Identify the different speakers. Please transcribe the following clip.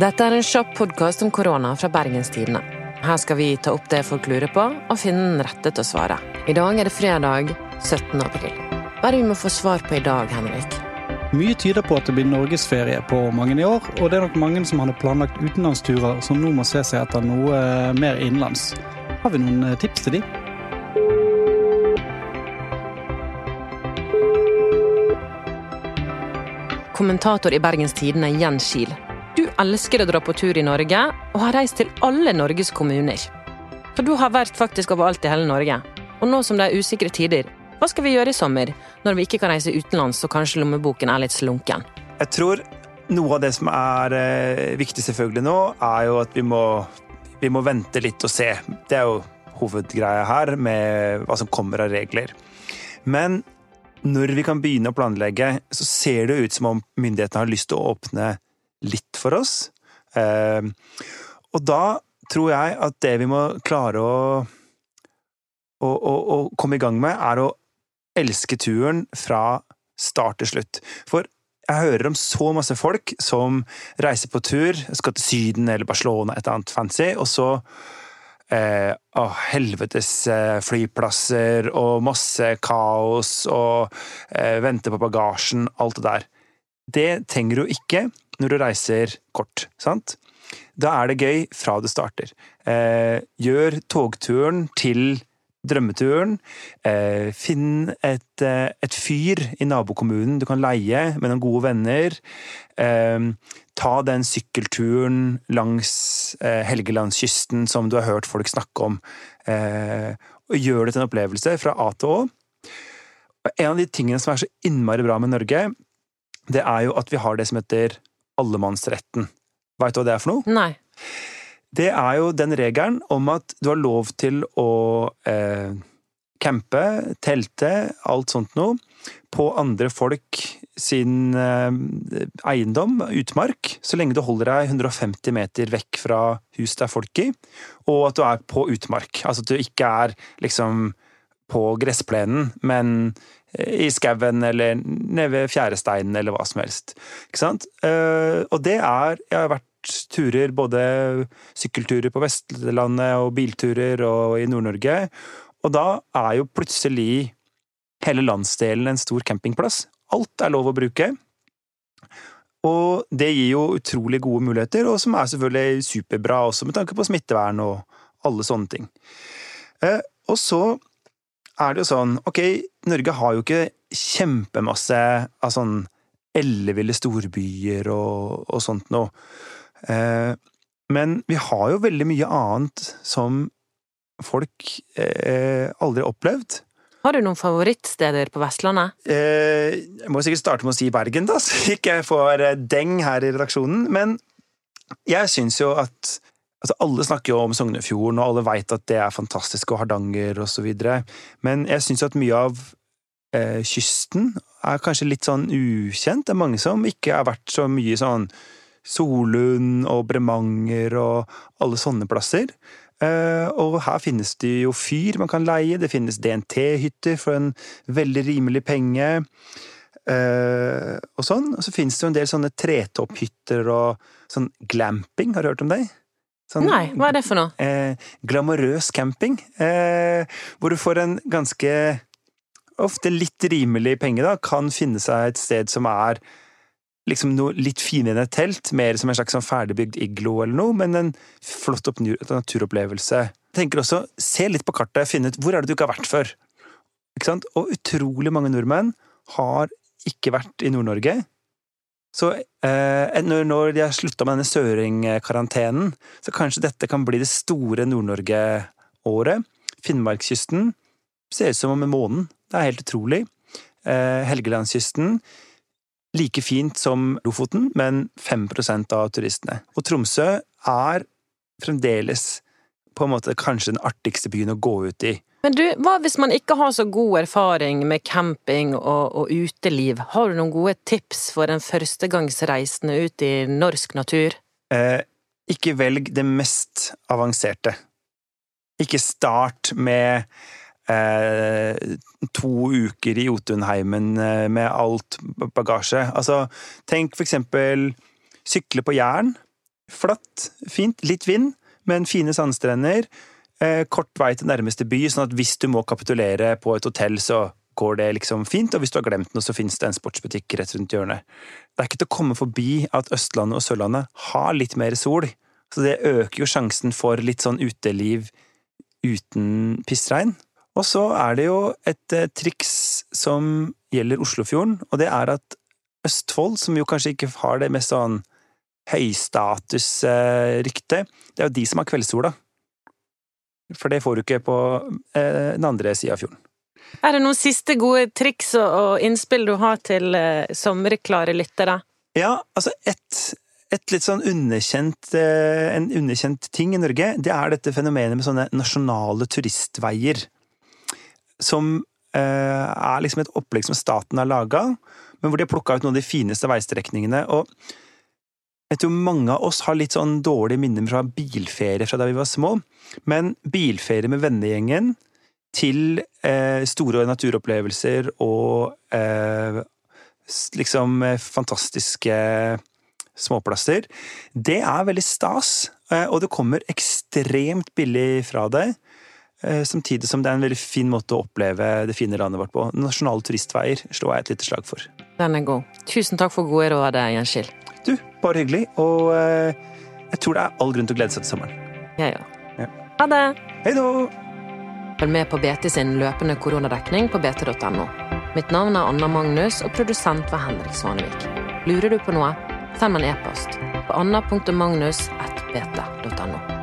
Speaker 1: Dette er en kjapp podkast om korona fra Bergenstidene. Her skal vi ta opp det folk lurer på, og finne den rette til å svare. I dag er det fredag 17. april. Hva er det vi må få svar på i dag, Henrik?
Speaker 2: Mye tyder på at det blir norgesferie på mange i år, og det er nok mange som hadde planlagt utenlandsturer som nå må se seg etter noe eh, mer innenlands. Har vi noen eh, tips til de?
Speaker 1: Kommentator i Bergens Tidende, Jens Kiel. Du elsker å dra på tur i Norge, og har reist til alle Norges kommuner. For du har vært faktisk overalt i hele Norge. Og nå som det er usikre tider, hva skal vi gjøre i sommer, når vi ikke kan reise utenlands og kanskje lommeboken er litt slunken?
Speaker 3: Jeg tror noe av det som er eh, viktig selvfølgelig nå, er jo at vi må, vi må vente litt og se. Det er jo hovedgreia her, med hva som kommer av regler. Men når vi kan begynne å planlegge, så ser det ut som om myndighetene har lyst til å åpne litt for oss. Eh, og da tror jeg at det vi må klare å, å, å, å komme i gang med, er å elske turen fra start til slutt. For jeg hører om så masse folk som reiser på tur, skal til Syden eller Barcelona, et eller annet fancy, og så eh, å, helvetes eh, flyplasser og masse kaos og eh, vente på bagasjen, alt det der. Det trenger du ikke når du reiser kort, sant? Da er det gøy fra du starter. Eh, gjør togturen til drømmeturen. Eh, finn et, eh, et, fyr i nabokommunen du kan leie med noen gode venner. Eh, ta den sykkelturen langs eh, Helgelandskysten som du har hørt folk snakke om. Eh, og gjør det til en opplevelse fra A til Å. En av de tingene som er så innmari bra med Norge, det er jo at vi har det som heter allemannsretten. Veit du hva det er for noe?
Speaker 1: Nei.
Speaker 3: Det er jo den regelen om at du har lov til å eh, campe, telte, alt sånt noe, på andre folk sin eh, eiendom, utmark, så lenge du holder deg 150 meter vekk fra hus det er folk i, og at du er på utmark. Altså at du ikke er liksom på gressplenen, men i skauen eller nede ved fjæresteinen eller hva som helst. Ikke sant? Eh, og det er Jeg har vært turer, både sykkelturer på Vestlandet og bilturer og i Nord-Norge, og da er jo plutselig hele landsdelen en stor campingplass. Alt er lov å bruke. Og det gir jo utrolig gode muligheter, og som er selvfølgelig superbra også med tanke på smittevern og alle sånne ting. Eh, og så er det jo sånn Ok, Norge har jo ikke kjempemasse av sånn elleville storbyer og, og sånt noe. Eh, men vi har jo veldig mye annet som folk eh, aldri har opplevd.
Speaker 1: Har du noen favorittsteder på Vestlandet?
Speaker 3: Eh, jeg må sikkert starte med å si Bergen, da, så ikke jeg får eh, deng her i redaksjonen. Men jeg syns jo at Altså, alle snakker jo om Sognefjorden, og alle veit at det er fantastisk, og Hardanger osv. Men jeg syns at mye av eh, kysten er kanskje litt sånn ukjent. Det er mange som ikke har vært så mye sånn Solund og Bremanger og alle sånne plasser. Eh, og her finnes det jo fyr man kan leie, det finnes DNT-hytter for en veldig rimelig penge. Uh, og sånn. Og så finnes det jo en del sånne tretopphytter og sånn glamping, har du hørt om det?
Speaker 1: Sånn, Nei, hva er det for noe?
Speaker 3: Eh, glamorøs camping. Eh, hvor du får en ganske ofte litt rimelig penge, da, kan finne seg et sted som er liksom noe litt finere enn et telt, mer som en slags sånn ferdigbygd iglo eller noe, men en flott naturopplevelse. Jeg tenker også, se litt på kartet, finne ut hvor er det du ikke har vært før. Ikke sant? Og utrolig mange nordmenn har ikke vært i Nord-Norge, så eh, når de har slutta med denne søringkarantenen, så kanskje dette kan bli det store Nord-Norge-året. Finnmarkskysten ser ut som om en måned. Det er helt utrolig. Eh, Helgelandskysten like fint som Lofoten, men 5% av turistene. Og Tromsø er fremdeles på en måte kanskje den artigste byen å gå ut i.
Speaker 1: Men du, hva hvis man ikke har så god erfaring med camping og, og uteliv? Har du noen gode tips for en førstegangsreisende ut i norsk natur?
Speaker 3: Eh, ikke velg det mest avanserte. Ikke start med eh, to uker i Jotunheimen eh, med alt bagasje. Altså, tenk for eksempel sykle på Jæren. Flatt, fint. Litt vind, men fine sandstrender. Eh, kort vei til nærmeste by, sånn at hvis du må kapitulere på et hotell, så går det liksom fint. Og hvis du har glemt noe, så finnes det en sportsbutikk rett rundt hjørnet. Det er ikke til å komme forbi at Østlandet og Sørlandet har litt mer sol. Så det øker jo sjansen for litt sånn uteliv uten pissregn. Og så er det jo et eh, triks som gjelder Oslofjorden, og det er at Østfold, som jo kanskje ikke har det mest sånn høystatusrykte, det er jo de som har kveldssola. For det får du ikke på eh, den andre sida av fjorden.
Speaker 1: Er det noen siste gode triks og innspill du har til eh, sommerklare lyttere?
Speaker 3: Ja, altså et, et litt sånn underkjent, en underkjent ting i Norge, det er dette fenomenet med sånne nasjonale turistveier som eh, er liksom et opplegg som staten har laga, men hvor de har plukka ut noen av de fineste veistrekningene. og jeg tror mange av oss har litt sånn dårlige minner fra bilferie fra da vi var små, men bilferie med vennegjengen til eh, store naturopplevelser og eh, liksom eh, fantastiske småplasser, det er veldig stas, eh, og det kommer ekstremt billig fra det. Eh, samtidig som det er en veldig fin måte å oppleve det fine landet vårt på. Nasjonale turistveier slår jeg et lite slag for.
Speaker 1: Den er god. Tusen takk for gode råd, Jens
Speaker 3: Du, bare hyggelig. Og eh, jeg tror det er all grunn til å glede seg til sommeren.
Speaker 1: Jeg ja, òg. Ja. Ha det!
Speaker 3: Hei da!
Speaker 1: Følg med på BT sin løpende koronadekning på bt.no. Mitt navn er Anna Magnus, og produsent var Henrik Svanevik. Lurer du på noe, send meg en e-post på anna.magnus.bt.no.